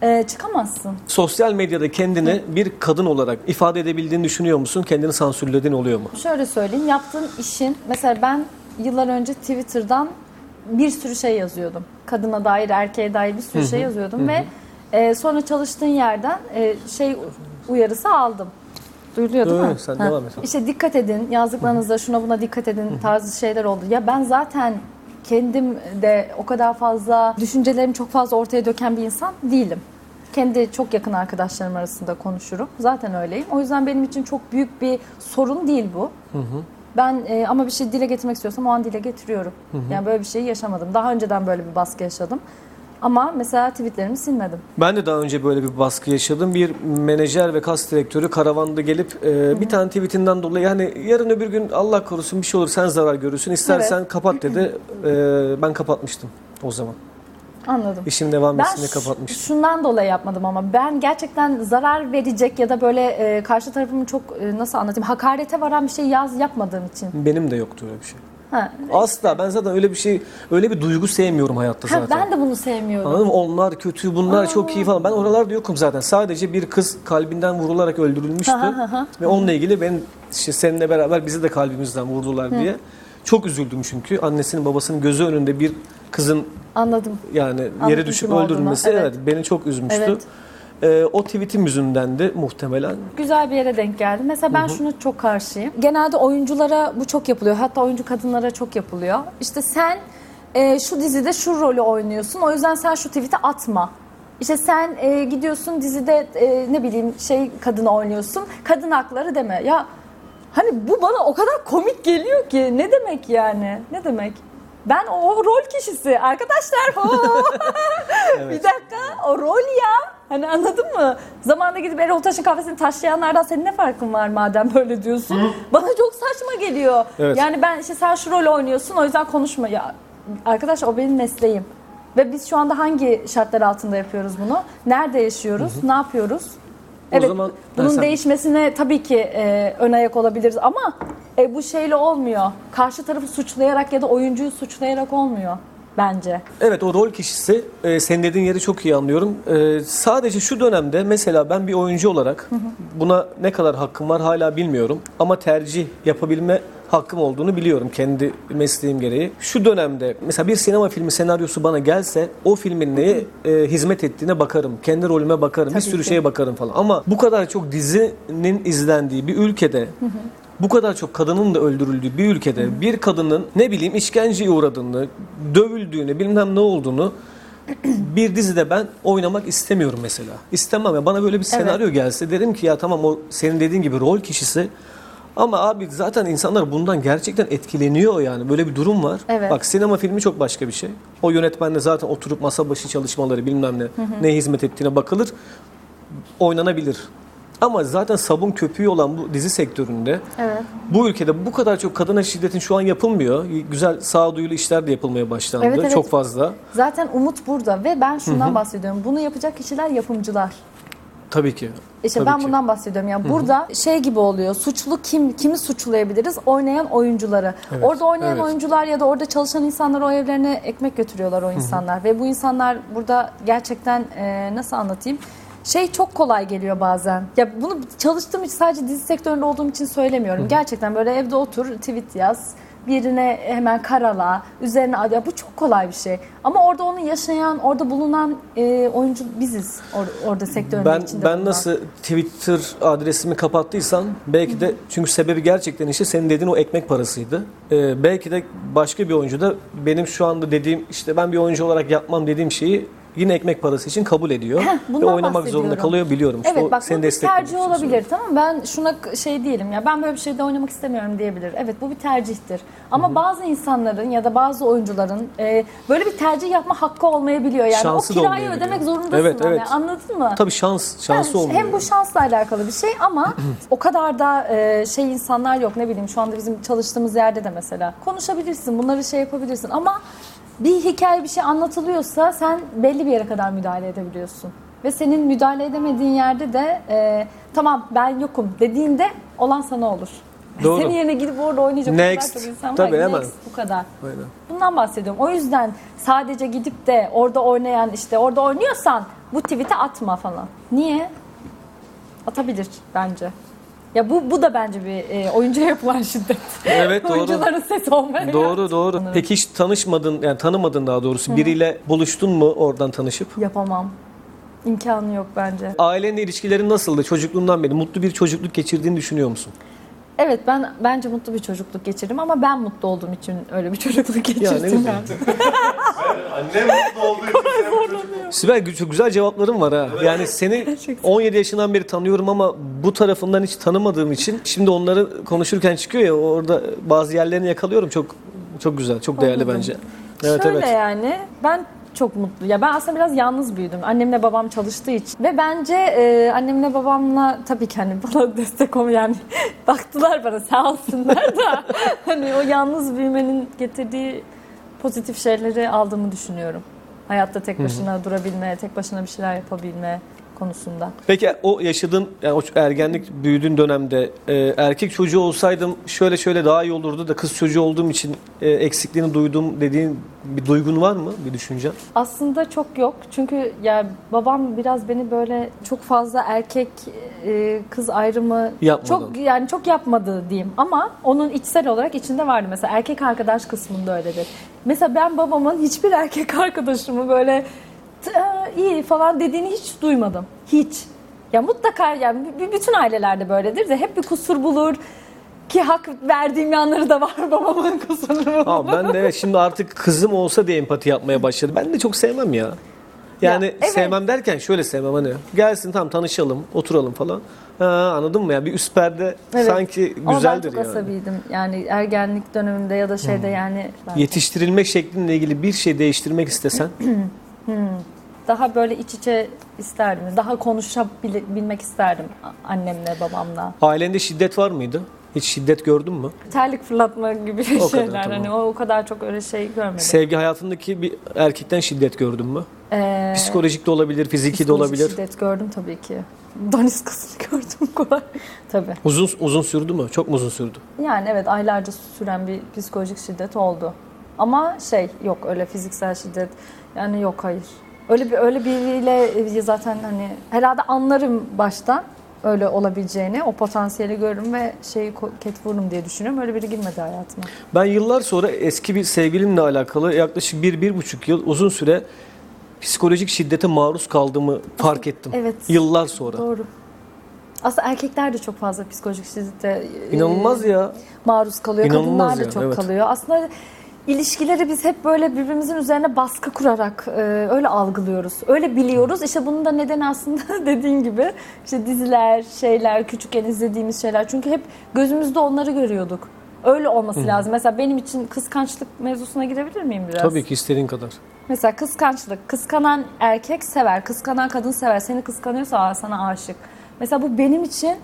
e, çıkamazsın. Sosyal medyada kendini bir kadın olarak ifade edebildiğini düşünüyor musun? Kendini sansürlediğin oluyor mu? Şöyle söyleyeyim, yaptığın işin, mesela ben yıllar önce Twitter'dan bir sürü şey yazıyordum. Kadına dair, erkeğe dair bir sürü şey yazıyordum ve e, sonra çalıştığın yerden e, şey uyarısı aldım. Duyuluyor değil mi? Sen Ha. devam et. İşte dikkat edin, yazdıklarınızda şuna buna dikkat edin tarzı şeyler oldu. Ya ben zaten kendim de o kadar fazla, düşüncelerimi çok fazla ortaya döken bir insan değilim. Kendi çok yakın arkadaşlarım arasında konuşurum. Zaten öyleyim. O yüzden benim için çok büyük bir sorun değil bu. Ben e, ama bir şey dile getirmek istiyorsam o an dile getiriyorum. Yani böyle bir şeyi yaşamadım. Daha önceden böyle bir baskı yaşadım. Ama mesela tweetlerimi silmedim. Ben de daha önce böyle bir baskı yaşadım. Bir menajer ve kas direktörü karavanda gelip e, bir tane tweetinden dolayı yani yarın öbür gün Allah korusun bir şey olur sen zarar görürsün istersen kapat dedi. (clears throat) E, ben kapatmıştım o zaman. Anladım. İşim devam etsin diye kapatmıştım. şundan dolayı yapmadım ama ben gerçekten zarar verecek ya da böyle e, karşı tarafımı çok e, nasıl anlatayım hakarete varan bir şey yaz yapmadığım için. Benim de yoktu öyle bir şey. Ha. Asla ben zaten öyle bir şey öyle bir duygu sevmiyorum hayatta Ha, zaten. ben de bunu sevmiyorum. Anladın mı? Onlar kötü, bunlar çok iyi falan. Ben oralarda yokum zaten. Sadece bir kız kalbinden vurularak öldürülmüştü. Ve onunla ilgili ben işte seninle beraber bizi de kalbimizden vurdular diye. Çok üzüldüm çünkü annesinin babasının gözü önünde bir kızın Anladım. yani yere Anladım düşüp kim olduğunu. öldürülmesi Evet. evet. beni çok üzmüştü. Evet. Ee, o tweetim yüzünden de muhtemelen Güzel bir yere denk geldi. Mesela ben şunu çok karşıyım. Genelde oyunculara bu çok yapılıyor. Hatta oyuncu kadınlara çok yapılıyor. İşte sen e, şu dizide şu rolü oynuyorsun. O yüzden sen şu tweet'i atma. İşte sen e, gidiyorsun dizide e, ne bileyim şey kadını oynuyorsun. Kadın hakları deme. Ya hani bu bana o kadar komik geliyor ki. Ne demek yani? Ne demek? Ben o rol kişisi. Arkadaşlar ho! (laughs) bir dakika o rol ya. Hani anladın mı? Zamanında gidip Erol Taş'ın kafesini taşlayanlardan senin ne farkın var madem böyle diyorsun? Bana çok saçma geliyor. Evet. Yani ben işte sen şu rol oynuyorsun o yüzden konuşma. Ya arkadaş o benim mesleğim. Ve biz şu anda hangi şartlar altında yapıyoruz bunu? Nerede yaşıyoruz? Ne yapıyoruz? O Evet, zaman- bunun sen- değişmesine tabii ki e, ön ayak olabiliriz ama e, bu şeyle olmuyor. Karşı tarafı suçlayarak ya da oyuncuyu suçlayarak olmuyor bence. Evet o rol kişisi e, senin dediğin yeri çok iyi anlıyorum. E, sadece şu dönemde mesela ben bir oyuncu olarak buna ne kadar hakkım var hala bilmiyorum. Ama tercih yapabilme hakkım olduğunu biliyorum kendi mesleğim gereği. Şu dönemde mesela bir sinema filmi senaryosu bana gelse o filmin neye e, hizmet ettiğine bakarım. Kendi rolüme bakarım. bir Tabii sürü ki. şeye bakarım falan. Ama bu kadar çok dizinin izlendiği bir ülkede bu kadar çok kadının da öldürüldüğü bir ülkede bir kadının ne bileyim işkenceye uğradığını, dövüldüğünü, bilmem ne olduğunu (clears throat) bir dizide ben oynamak istemiyorum mesela. İstemem ya. Bana böyle bir senaryo gelse derim ki ya tamam o senin dediğin gibi rol kişisi ama abi zaten insanlar bundan gerçekten etkileniyor yani. Böyle bir durum var. Evet. Bak sinema filmi çok başka bir şey. O yönetmenle zaten oturup masa başı çalışmaları bilmem ne ne hizmet ettiğine bakılır. Oynanabilir. Ama zaten sabun köpüğü olan bu dizi sektöründe Evet. bu ülkede bu kadar çok kadına şiddetin şu an yapılmıyor. Güzel sağduyulu işler de yapılmaya başlandı. Evet, evet. Çok fazla. Zaten umut burada ve ben şundan bahsediyorum. Bunu yapacak kişiler yapımcılar. Tabii ki. İşte Tabii ben ki. bundan bahsediyorum. Yani burada şey gibi oluyor. Suçlu kim? Kimi suçlayabiliriz? Oynayan oyuncuları. Evet, Orada oynayan evet. oyuncular ya da orada çalışan insanlar o evlerine ekmek götürüyorlar o insanlar ve bu insanlar burada gerçekten e, nasıl anlatayım? Şey çok kolay geliyor bazen. Ya bunu çalıştığım için sadece dizi sektöründe olduğum için söylemiyorum. Gerçekten böyle evde otur, tweet yaz, birine hemen karala, üzerine. Ya bu çok kolay bir şey. Ama orada onu yaşayan, orada bulunan e, oyuncu biziz. Or- orada sektörün Ben içinde ben bulunan. nasıl Twitter adresimi kapattıysam belki de çünkü sebebi gerçekten işte senin dediğin o ekmek parasıydı. Ee, belki de başka bir oyuncu da benim şu anda dediğim işte ben bir oyuncu olarak yapmam dediğim şeyi yine ekmek parası için kabul ediyor. Ve bundan oynamak zorunda bahsediyorum. kalıyor biliyorum. Evet bak bu bir tercih olabilir tamam mı? Ben şuna k- şey değilim ya ben böyle bir şeyde oynamak istemiyorum diyebilir. Evet bu bir tercihtir. Ama bazı insanların ya da bazı oyuncuların e, böyle bir tercih yapma hakkı olmayabiliyor. Yani Şansı da o kirayı olmayabiliyor. ödemek zorundasın. Evet, hani, evet. Anladın mı? Tabii şans, şansı Yani olmuyor. Hem bu şansla alakalı bir şey ama (clears throat) o kadar da e, şey insanlar yok ne bileyim şu anda bizim çalıştığımız yerde de mesela konuşabilirsin bunları şey yapabilirsin ama bir hikaye bir şey anlatılıyorsa sen belli bir yere kadar müdahale edebiliyorsun. Ve senin müdahale edemediğin yerde de e, tamam ben yokum dediğinde olan sana olur. Doğru. Senin yerine gidip orada oynayacak Next. kadar çok insan var. Tabii, ki, hemen. Next bu kadar. Aynen. Bundan bahsediyorum. O yüzden sadece gidip de orada oynayan işte orada oynuyorsan bu tweet'i atma falan. Niye? Atabilir bence. Ya bu bu da bence bir e, oyuncuya yapılan şiddet. Evet (laughs) doğru. Oyuncuların sesi olmaya Doğru doğru. Sanırım. Peki hiç tanışmadın yani tanımadın daha doğrusu biriyle buluştun mu oradan tanışıp? Yapamam. İmkanı yok bence. Ailenle ilişkilerin nasıldı çocukluğundan beri? Mutlu bir çocukluk geçirdiğini düşünüyor musun? Evet ben bence mutlu bir çocukluk geçirdim ama ben mutlu olduğum için öyle bir çocukluk geçirdim. yani. (laughs) Annem mutlu olduğu için sen bu çocuk Sibel çok güzel cevapların var ha. Yani seni Gerçekten. 17 yaşından beri tanıyorum ama bu tarafından hiç tanımadığım için şimdi onları konuşurken çıkıyor ya orada bazı yerlerini yakalıyorum. Çok çok güzel, çok değerli Anladım. bence. Evet Şöyle evet. yani ben çok mutlu. Ya ben aslında biraz yalnız büyüdüm. Annemle babam çalıştığı için. Ve bence e, annemle babamla tabii ki hani bana (laughs) destek ol yani (laughs) baktılar bana sağ olsunlar da (laughs) hani o yalnız büyümenin getirdiği pozitif şeyleri aldığımı düşünüyorum. Hayatta tek başına durabilme, tek başına bir şeyler yapabilme konusunda. Peki o yaşadığın yani o ergenlik büyüdüğün dönemde e, erkek çocuğu olsaydım şöyle şöyle daha iyi olurdu da kız çocuğu olduğum için e, eksikliğini duydum dediğin bir duygun var mı? Bir düşüncen? Aslında çok yok. Çünkü ya babam biraz beni böyle çok fazla erkek e, kız ayrımı Yapmadı. çok yani çok yapmadı diyeyim. Ama onun içsel olarak içinde vardı. Mesela erkek arkadaş kısmında öyledir. Mesela ben babamın hiçbir erkek arkadaşımı böyle "T- e, iyi falan dediğini hiç duymadım. Hiç. Ya mutlaka yani bütün ailelerde böyledir de hep bir kusur bulur. Ki hak verdiğim yanları da var (laughs) babamın kusurunu. Aa, ben de evet şimdi artık kızım olsa diye empati yapmaya başladım. Ben de çok sevmem ya. Yani Ya, evet. sevmem derken şöyle sevmem hani gelsin tam tanışalım, oturalım falan. Ha, anladın mı ya? Bir üst perde Evet. sanki Ama güzeldir ben çok yani. asabiydim. Yani ergenlik döneminde ya da şeyde yani ben Yetiştirilme şeklinle ilgili bir şey değiştirmek istesen (clears throat) daha böyle iç içe isterdim. Daha konuşabilmek isterdim annemle babamla. ailende şiddet var mıydı? Hiç şiddet gördün mü? Terlik fırlatma gibi O kadar, şeyler. tamam. Hani o, o kadar çok öyle şey görmedim. Sevgi hayatındaki bir erkekten şiddet gördün mü? Ee, Psikolojik de olabilir, fiziki de olabilir. şiddet gördüm tabii ki. Daniskasını (laughs) gördüm kolay. tabii. Uzun uzun sürdü mü? Çok mu uzun sürdü? Yani evet aylarca süren bir psikolojik şiddet oldu. Ama şey yok öyle fiziksel şiddet yani yok hayır. Öyle bir öyle biriyle zaten hani herhalde anlarım baştan öyle olabileceğini, o potansiyeli görürüm ve şeyi ket vururum diye düşünüyorum. Öyle biri girmedi hayatıma. Ben yıllar sonra eski bir sevgilimle alakalı yaklaşık bir, bir buçuk yıl uzun süre psikolojik şiddete maruz kaldığımı fark ettim. Evet. Yıllar sonra. Doğru. Aslında erkekler de çok fazla psikolojik şiddete e, İnanılmaz ya. maruz kalıyor. İnanılmaz Kadınlar da ya, çok evet. kalıyor. Aslında ilişkileri biz hep böyle birbirimizin üzerine baskı kurarak e, öyle algılıyoruz. Öyle biliyoruz. İşte bunun da nedeni aslında (laughs) dediğin gibi işte diziler, şeyler, küçükken izlediğimiz şeyler. Çünkü hep gözümüzde onları görüyorduk. Öyle olması lazım. Mesela benim için kıskançlık mevzusuna girebilir miyim biraz? Tabii ki istediğin kadar. Mesela kıskançlık. Kıskanan erkek sever, kıskanan kadın sever. Seni kıskanıyorsa aa, sana aşık. Mesela bu benim için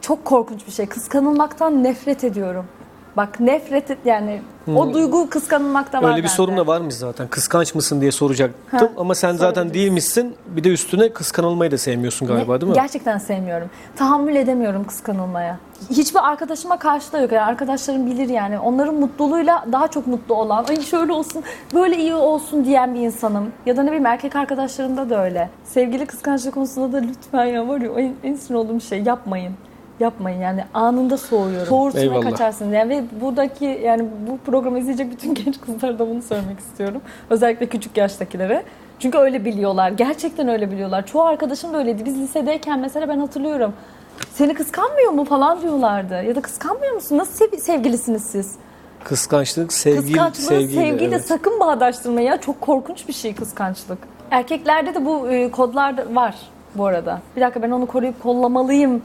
çok korkunç bir şey. Kıskanılmaktan nefret ediyorum. Bak nefret et yani o duygu kıskanılmakta var Hmm. Öyle bir bende. sorun da var mı zaten? Kıskanç mısın diye soracaktım Ha, ama sen zaten değilmişsin. Bir de üstüne kıskanılmayı da sevmiyorsun galiba Ne- değil mi? Gerçekten sevmiyorum. Tahammül edemiyorum kıskanılmaya. Hiçbir arkadaşıma karşı da yok. Yani arkadaşlarım bilir yani. Onların mutluluğuyla daha çok mutlu olan, ay şöyle olsun, böyle iyi olsun diyen bir insanım. Ya da ne bileyim erkek arkadaşlarımda da öyle. Sevgili kıskançlık konusunda da lütfen ya var ya en, en sinir olduğum şey yapmayın. Yapmayın yani anında soğuyorum. Soğursun ve Eyvallah. kaçarsın yani ve buradaki yani bu programı izleyecek bütün (laughs) genç kızlara da bunu söylemek istiyorum. Özellikle küçük yaştakilere. Çünkü öyle biliyorlar. Gerçekten öyle biliyorlar. Çoğu arkadaşım da öyleydi. Biz lisedeyken mesela ben hatırlıyorum. Seni kıskanmıyor mu falan diyorlardı. Ya da kıskanmıyor musun? Nasıl sev- sevgilisiniz siz? Kıskançlık, sevgi, Kıskançlığı sevgiyle. sevgiyle evet. sakın bağdaştırmayın ya. Çok korkunç bir şey kıskançlık. Erkeklerde de bu e, kodlar da var bu arada. Bir dakika ben onu koruyup kollamalıyım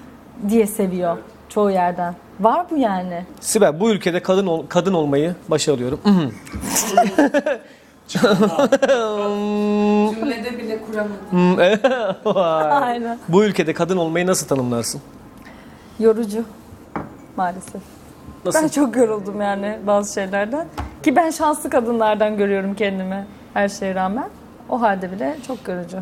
diye seviyor çoğu yerden. Var bu yani. Sibel bu ülkede kadın ol- kadın olmayı başarıyorum. (laughs) Cümlede bile kuramadım. Hmm, Vay. Aynen. bu ülkede kadın olmayı nasıl tanımlarsın? Yorucu maalesef. Nasıl? Ben çok yoruldum yani bazı şeylerden. Ki ben şanslı kadınlardan görüyorum kendimi her şeye rağmen. O halde bile çok yorucu.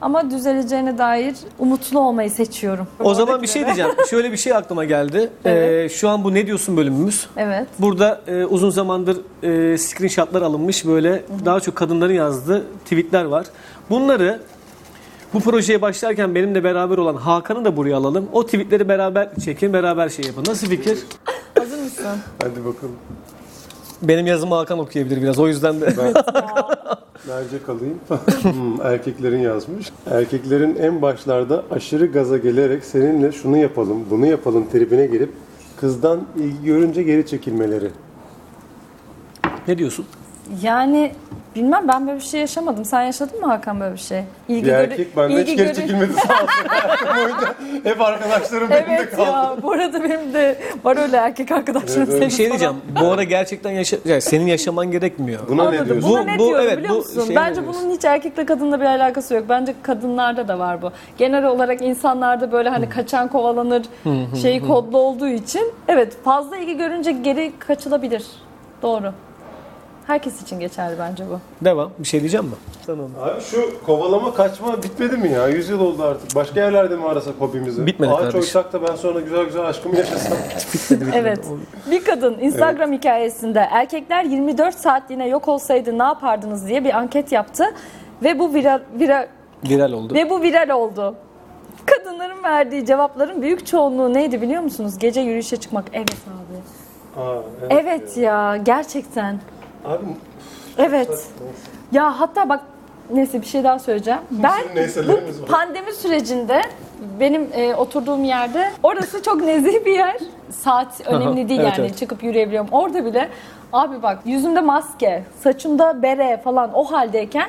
Ama düzeleceğine dair umutlu olmayı seçiyorum. O zaman bir şey diyeceğim. (laughs) Şöyle bir şey aklıma geldi. Ee, şu an bu ne diyorsun bölümümüz. Evet. Burada e, uzun zamandır e, screenshotlar alınmış böyle daha çok kadınların yazdığı tweetler var. Bunları bu projeye başlarken benimle beraber olan Hakan'ı da buraya alalım. O tweetleri beraber çekin, beraber şey yapın. Nasıl fikir? Hazır mısın? Hadi bakalım. Benim yazımı Hakan okuyabilir biraz. O yüzden de. Bence (laughs) kalayım. (laughs) Hmm, Erkeklerin yazmış. Erkeklerin en başlarda aşırı gaza gelerek seninle şunu yapalım, bunu yapalım tribine gelip kızdan ilgi görünce geri çekilmeleri. ne diyorsun? Yani bilmem ben böyle bir şey yaşamadım. Sen yaşadın mı Hakan böyle bir şey? İlgi Bir erkek benden hiç ilgi geri görü- çekilmedi sağ olsun. (laughs) Boyunca hep arkadaşlarım (laughs) benimle Evet kaldı. ya bu arada benim de var öyle erkek arkadaşlarım. Evet, Bir şey diyeceğim. Bu ara gerçekten yaşa yani senin yaşaman gerekmiyor. Buna ne Anladım. diyorsun? Buna Bu- ne bu- diyorum evet, biliyor bu musun? şeye Bence ne diyorsun? bunun hiç erkekle kadınla bir alakası yok. Bence kadınlarda da var bu. Genel olarak insanlarda böyle hani kaçan kovalanır şeyi kodlu olduğu için evet fazla ilgi görünce geri kaçılabilir. Doğru. Herkes için geçerli bence bu. Devam. Bir şey diyeceğim mi? Tamam. Abi şu kovalama kaçma bitmedi mi ya? 100 yıl oldu artık. Başka yerlerde mi arasak hobimizi? Bitmedi Ağaç kardeşim. oysak da ben sonra güzel güzel aşkımı yaşasam. (laughs) Evet. Bir kadın Instagram hikayesinde erkekler 24 saatliğine yok olsaydı ne yapardınız diye bir anket yaptı ve bu viral, viral Viral oldu. Ve bu viral oldu. Kadınların verdiği cevapların büyük çoğunluğu neydi biliyor musunuz? Gece yürüyüşe çıkmak. Evet abi. Aa, Evet ya gerçekten. Abi Evet. Ya hatta bak neyse bir şey daha söyleyeceğim. Ben neyselerimiz bu var. pandemi sürecinde benim e, oturduğum yerde orası çok nezih bir yer. Saat önemli değil Evet, yani evet. çıkıp yürüyebiliyorum. Orada bile abi bak yüzümde maske, saçımda bere falan o haldeyken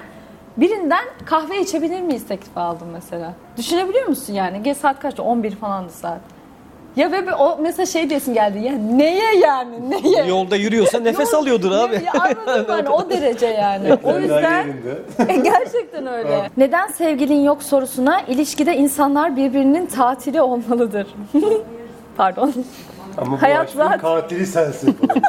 birinden kahve içebilir miyiz teklifi aldım mesela. Düşünebiliyor musun yani? Ge saat kaçtı? 11 falandı saat. Ya ve o mesela şey diyesin geldi ya neye yani neye? Yolda yürüyorsa (laughs) nefes alıyordur abi. Ya, anladın mı? Hani o (laughs) derece yani. o yüzden (laughs) e, gerçekten öyle. Neden sevgilin yok sorusuna ilişkide insanlar birbirinin tatili olmalıdır. Pardon. Ama bu Hayat aşkın zaten- katili sensin falan.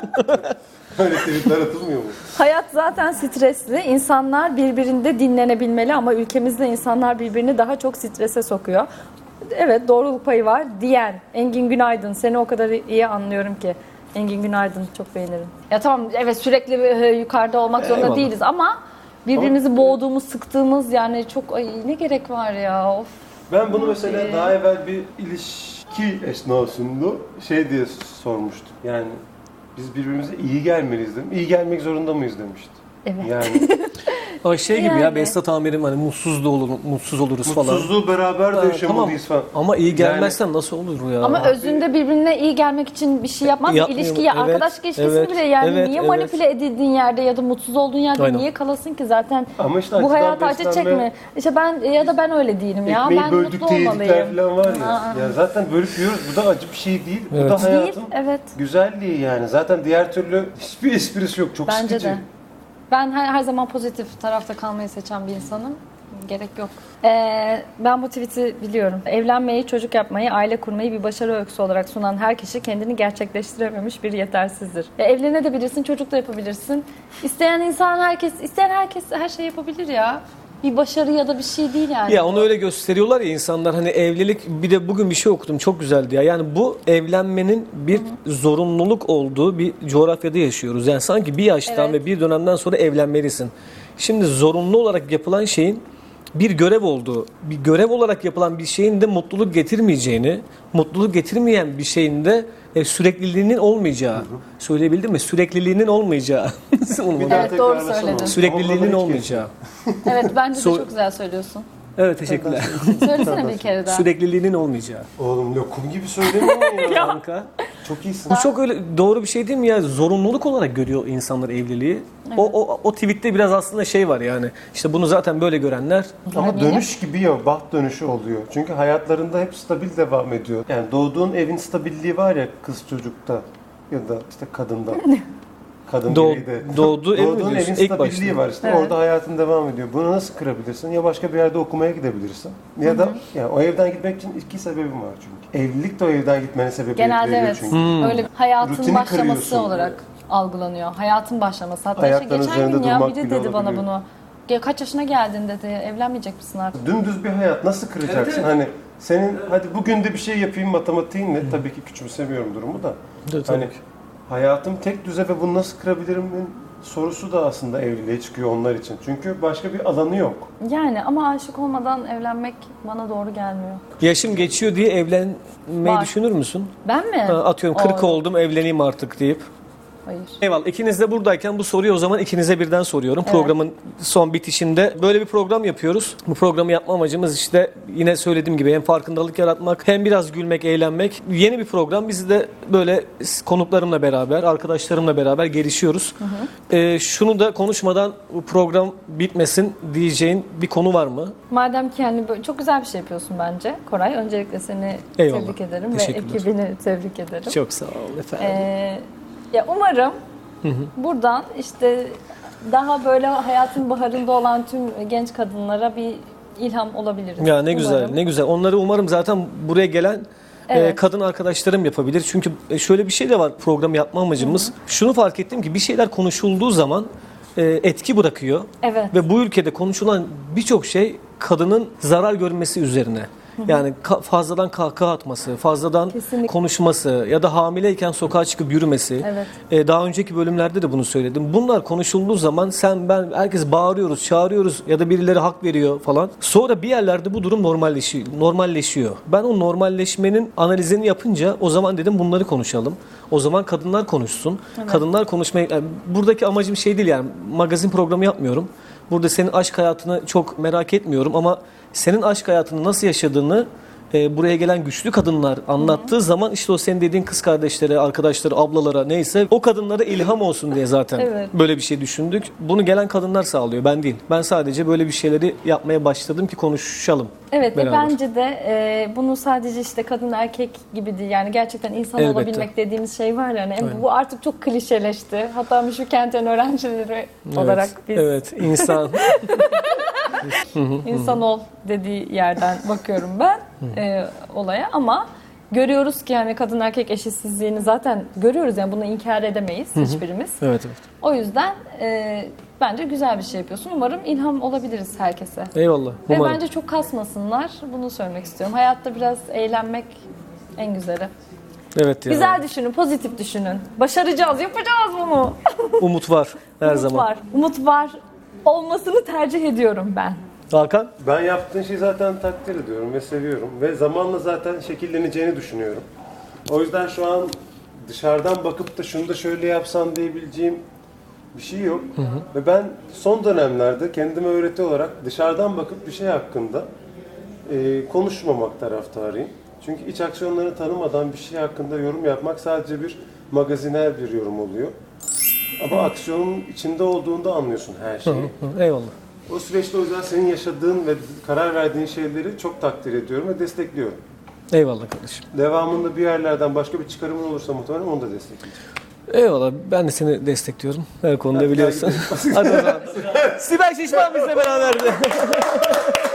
Öyle tweetler atılmıyor mu? Hayat zaten stresli. İnsanlar birbirinde dinlenebilmeli ama ülkemizde insanlar birbirini daha çok strese sokuyor. Evet doğruluk payı var diyen Engin Günaydın seni o kadar iyi anlıyorum ki. Engin Günaydın çok beğenirim. Ya tamam evet sürekli e, yukarıda olmak zorunda Eyvallah. değiliz ama birbirimizi boğduğumuz, sıktığımız yani çok ay ne gerek var ya of. Ben bunu mesela daha evvel bir ilişki esnasında şey diye sormuştum. Yani biz birbirimize iyi gelmeliyiz dedim. İyi gelmek zorunda mıyız demişti. Evet. Yani (laughs) O şey gibi ya Yani. Behzat Amir'im hani mutsuz da olur, mutsuz oluruz falan. mutsuzluğu beraber de Ha, yaşamalıyız falan. Ama iyi gelmezsen nasıl olur bu ya? Ama özünde birbirine iyi gelmek için bir şey yapmaz. Yapmıyor. İlişkiye, Evet, arkadaşlık ilişkisi evet, bile yani evet, niye evet. manipüle edildiğin yerde ya da mutsuz olduğun yerde Aynen. niye kalasın ki zaten Ama işte bu acıdan hayat acı beslenme, çekme. İşte ben ya da ben öyle değilim ya. Ekmeği ben böldük mutlu olmalıyım. falan var ya. Aa. Ya zaten bölüp yiyoruz. Bu da acı bir şey değil. Bu Evet. da Değil, hayatın evet. güzelliği yani. Zaten diğer türlü hiçbir esprisi yok. Çok Bence sıkıcı. de. Ben her, her zaman pozitif tarafta kalmayı seçen bir insanım. Gerek yok. Ee, ben bu tweet'i biliyorum. Evlenmeyi, çocuk yapmayı, aile kurmayı bir başarı öyküsü olarak sunan her kişi kendini gerçekleştirememiş bir yetersizdir. Ya evlenebilirsin, çocuk da yapabilirsin. İsteyen insan herkes, isteyen herkes her şey yapabilir ya. Bir başarı ya da bir şey değil yani. Ya onu öyle gösteriyorlar ya insanlar hani evlilik bir de bugün bir şey okudum çok güzeldi ya. Yani bu evlenmenin bir zorunluluk olduğu bir coğrafyada yaşıyoruz. Yani sanki bir yaştan Evet. ve bir dönemden sonra evlenmelisin. Şimdi zorunlu olarak yapılan şeyin bir görev olduğu, bir görev olarak yapılan bir şeyin de mutluluk getirmeyeceğini, mutluluk getirmeyen bir şeyin de e, sürekliliğinin olmayacağı. Söyleyebildim mi? Sürekliliğinin olmayacağı. (laughs) Bir daha Evet, doğru söyledin. Sürekliliğinin olmayacağı. Evet bence de So- çok güzel söylüyorsun. Evet teşekkürler. (laughs) Söylesene bir kere daha. Sürekliliğinin olmayacağı. Oğlum lokum gibi söylemiyor (laughs) ya. Kanka. Çok iyisin. Bu çok öyle doğru bir şey değil mi ya? Zorunluluk olarak görüyor insanlar evliliği. O, o, o tweette biraz aslında şey var yani. İşte bunu zaten böyle görenler Ama dönüş gibi ya, baht dönüşü oluyor. Çünkü hayatlarında hep stabil devam ediyor. Yani doğduğun evin stabilliği var ya kız çocukta ya da işte kadında. (laughs) Kadın Doğ- (laughs) doğduğu mi Doğduğun diyorsun? evin İlk stabilliği başta. var işte. Evet. Orada hayatın devam ediyor. Bunu nasıl kırabilirsin? Ya başka bir yerde okumaya gidebilirsin. Ya da yani o evden gitmek için iki sebebim var çünkü. Evlilik de o evden gitmene sebebiyet Genelde evet. çünkü. Hmm. Öyle hayatın Rutini başlaması kırıyorsun. olarak algılanıyor. Hayatın başlaması. Hatta işte Ayakların geçen üzerinde gün ya durmak biri bile dedi bana olabiliyor. bunu. Ya kaç yaşına geldin dedi. Evlenmeyecek misin artık? Dümdüz bir hayat nasıl kıracaksın? Evet, evet. Hani senin hadi bugün de bir şey yapayım matematiğinle tabii ki küçümsemiyorum durumu da. Evet, hani tabii ki. Hayatım tek düze ve bunu nasıl kırabilirimin sorusu da aslında evliliğe çıkıyor onlar için. Çünkü başka bir alanı yok. Yani ama aşık olmadan evlenmek bana doğru gelmiyor. yaşım geçiyor diye evlenmeyi Var. düşünür müsün? Ben mi? Ha, Atıyorum 40 Aa, oldum evleneyim artık deyip. Hayır. Eyvallah. İkiniz de buradayken bu soruyu o zaman ikinize birden soruyorum. Evet. Programın son bitişinde böyle bir program yapıyoruz. Bu programı yapma amacımız işte yine söylediğim gibi hem farkındalık yaratmak hem biraz gülmek, eğlenmek. Yeni bir program. Biz de böyle konuklarımla beraber, arkadaşlarımla beraber gelişiyoruz. Ee, şunu da konuşmadan program bitmesin diyeceğin bir konu var mı? Madem ki yani böyle çok güzel bir şey yapıyorsun bence Koray. Öncelikle seni Eyvallah. tebrik ederim ve ekibini tebrik ederim. Çok sağ ol efendim. Ee, ya umarım buradan işte daha böyle hayatın baharında olan tüm genç kadınlara bir ilham olabiliriz. Ya ne güzel, Umarım. ne güzel. Onları umarım zaten buraya gelen e, Evet. kadın arkadaşlarım yapabilir. Çünkü e, şöyle bir şey de var program yapma amacımız. Şunu fark ettim ki bir şeyler konuşulduğu zaman e, etki bırakıyor. Evet. Ve bu ülkede konuşulan birçok şey kadının zarar görmesi üzerine. Yani ka- fazladan kahkaha atması, fazladan Kesinlikle. konuşması ya da hamileyken sokağa çıkıp yürümesi. Evet. E, daha önceki bölümlerde de bunu söyledim. Bunlar konuşulduğu zaman sen ben herkes bağırıyoruz, çağırıyoruz ya da birileri hak veriyor falan. Sonra bir yerlerde bu durum normalleşiyor. Normalleşiyor. Ben o normalleşmenin analizini yapınca o zaman dedim bunları konuşalım. O zaman kadınlar konuşsun. Kadınlar konuşmayı yani buradaki amacım şey değil yani magazin programı yapmıyorum. Burada senin aşk hayatını çok merak etmiyorum ama senin aşk hayatını nasıl yaşadığını e, buraya gelen güçlü kadınlar anlattığı zaman işte o senin dediğin kız kardeşlere, arkadaşları, ablalara neyse o kadınlara ilham olsun diye zaten Evet. böyle bir şey düşündük. Bunu gelen kadınlar sağlıyor ben değil. Ben sadece böyle bir şeyleri yapmaya başladım ki konuşalım. Evet ve beraber. bence de e, bunu sadece işte kadın erkek gibi değil yani gerçekten insan Elbette. olabilmek dediğimiz şey var yani Aynen. bu artık çok klişeleşti. Hatta Müşrik Kent'in öğrencileri olarak biz Evet, insan. (laughs) insan ol dediği yerden bakıyorum ben e, olaya ama görüyoruz ki yani kadın erkek eşitsizliğini zaten görüyoruz yani bunu inkar edemeyiz hiçbirimiz. evet, evet. O yüzden e, bence güzel bir şey yapıyorsun. Umarım ilham olabiliriz herkese. Eyvallah. Ve Umarım. bence çok kasmasınlar. Bunu söylemek istiyorum. Hayatta biraz eğlenmek en güzeli. Evet ya. Güzel düşünün, pozitif düşünün. Başaracağız, yapacağız bunu. Umut var her Umut zaman. var. Umut var. Olmasını tercih ediyorum ben. Hakan? Ben yaptığın şeyi zaten takdir ediyorum ve seviyorum. Ve zamanla zaten şekilleneceğini düşünüyorum. O yüzden şu an dışarıdan bakıp da şunu da şöyle yapsan diyebileceğim bir şey yok. Ve ben son dönemlerde kendime öğreti olarak dışarıdan bakıp bir şey hakkında e, konuşmamak taraftarıyım. Çünkü iç aksiyonlarını tanımadan bir şey hakkında yorum yapmak sadece bir magazinel bir yorum oluyor. Ama aksiyonun içinde olduğunda anlıyorsun her şeyi. Hı, Eyvallah. O süreçte o yüzden senin yaşadığın ve karar verdiğin şeyleri çok takdir ediyorum ve destekliyorum. Eyvallah kardeşim. Devamında bir yerlerden başka bir çıkarımın olursa muhtemelen onu da destekleyeceğim. Eyvallah. Ben de seni destekliyorum. Her konuda biliyorsun. Hadi o zaman. (laughs) Sibel Şişman bizle beraberdi. (laughs)